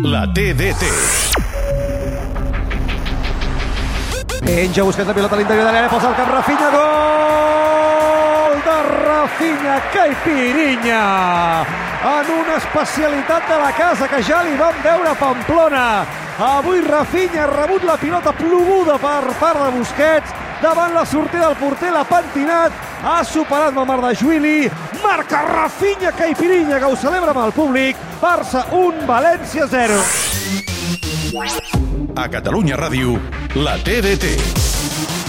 La TDT. Penja buscant la pilota a l'interior de l'àrea, posa el cap Rafinha, gol de Rafinha, Caipirinha, en una especialitat de la casa que ja li vam veure a Pamplona. Avui Rafinha ha rebut la pilota ploguda per part de Busquets, davant la sortida del porter, l'ha pentinat, ha superat Mamardashvili, marca Rafinha, Caipirinha, que ho celebra amb el públic, Barça 1, València 0. A Catalunya Ràdio, la TDT.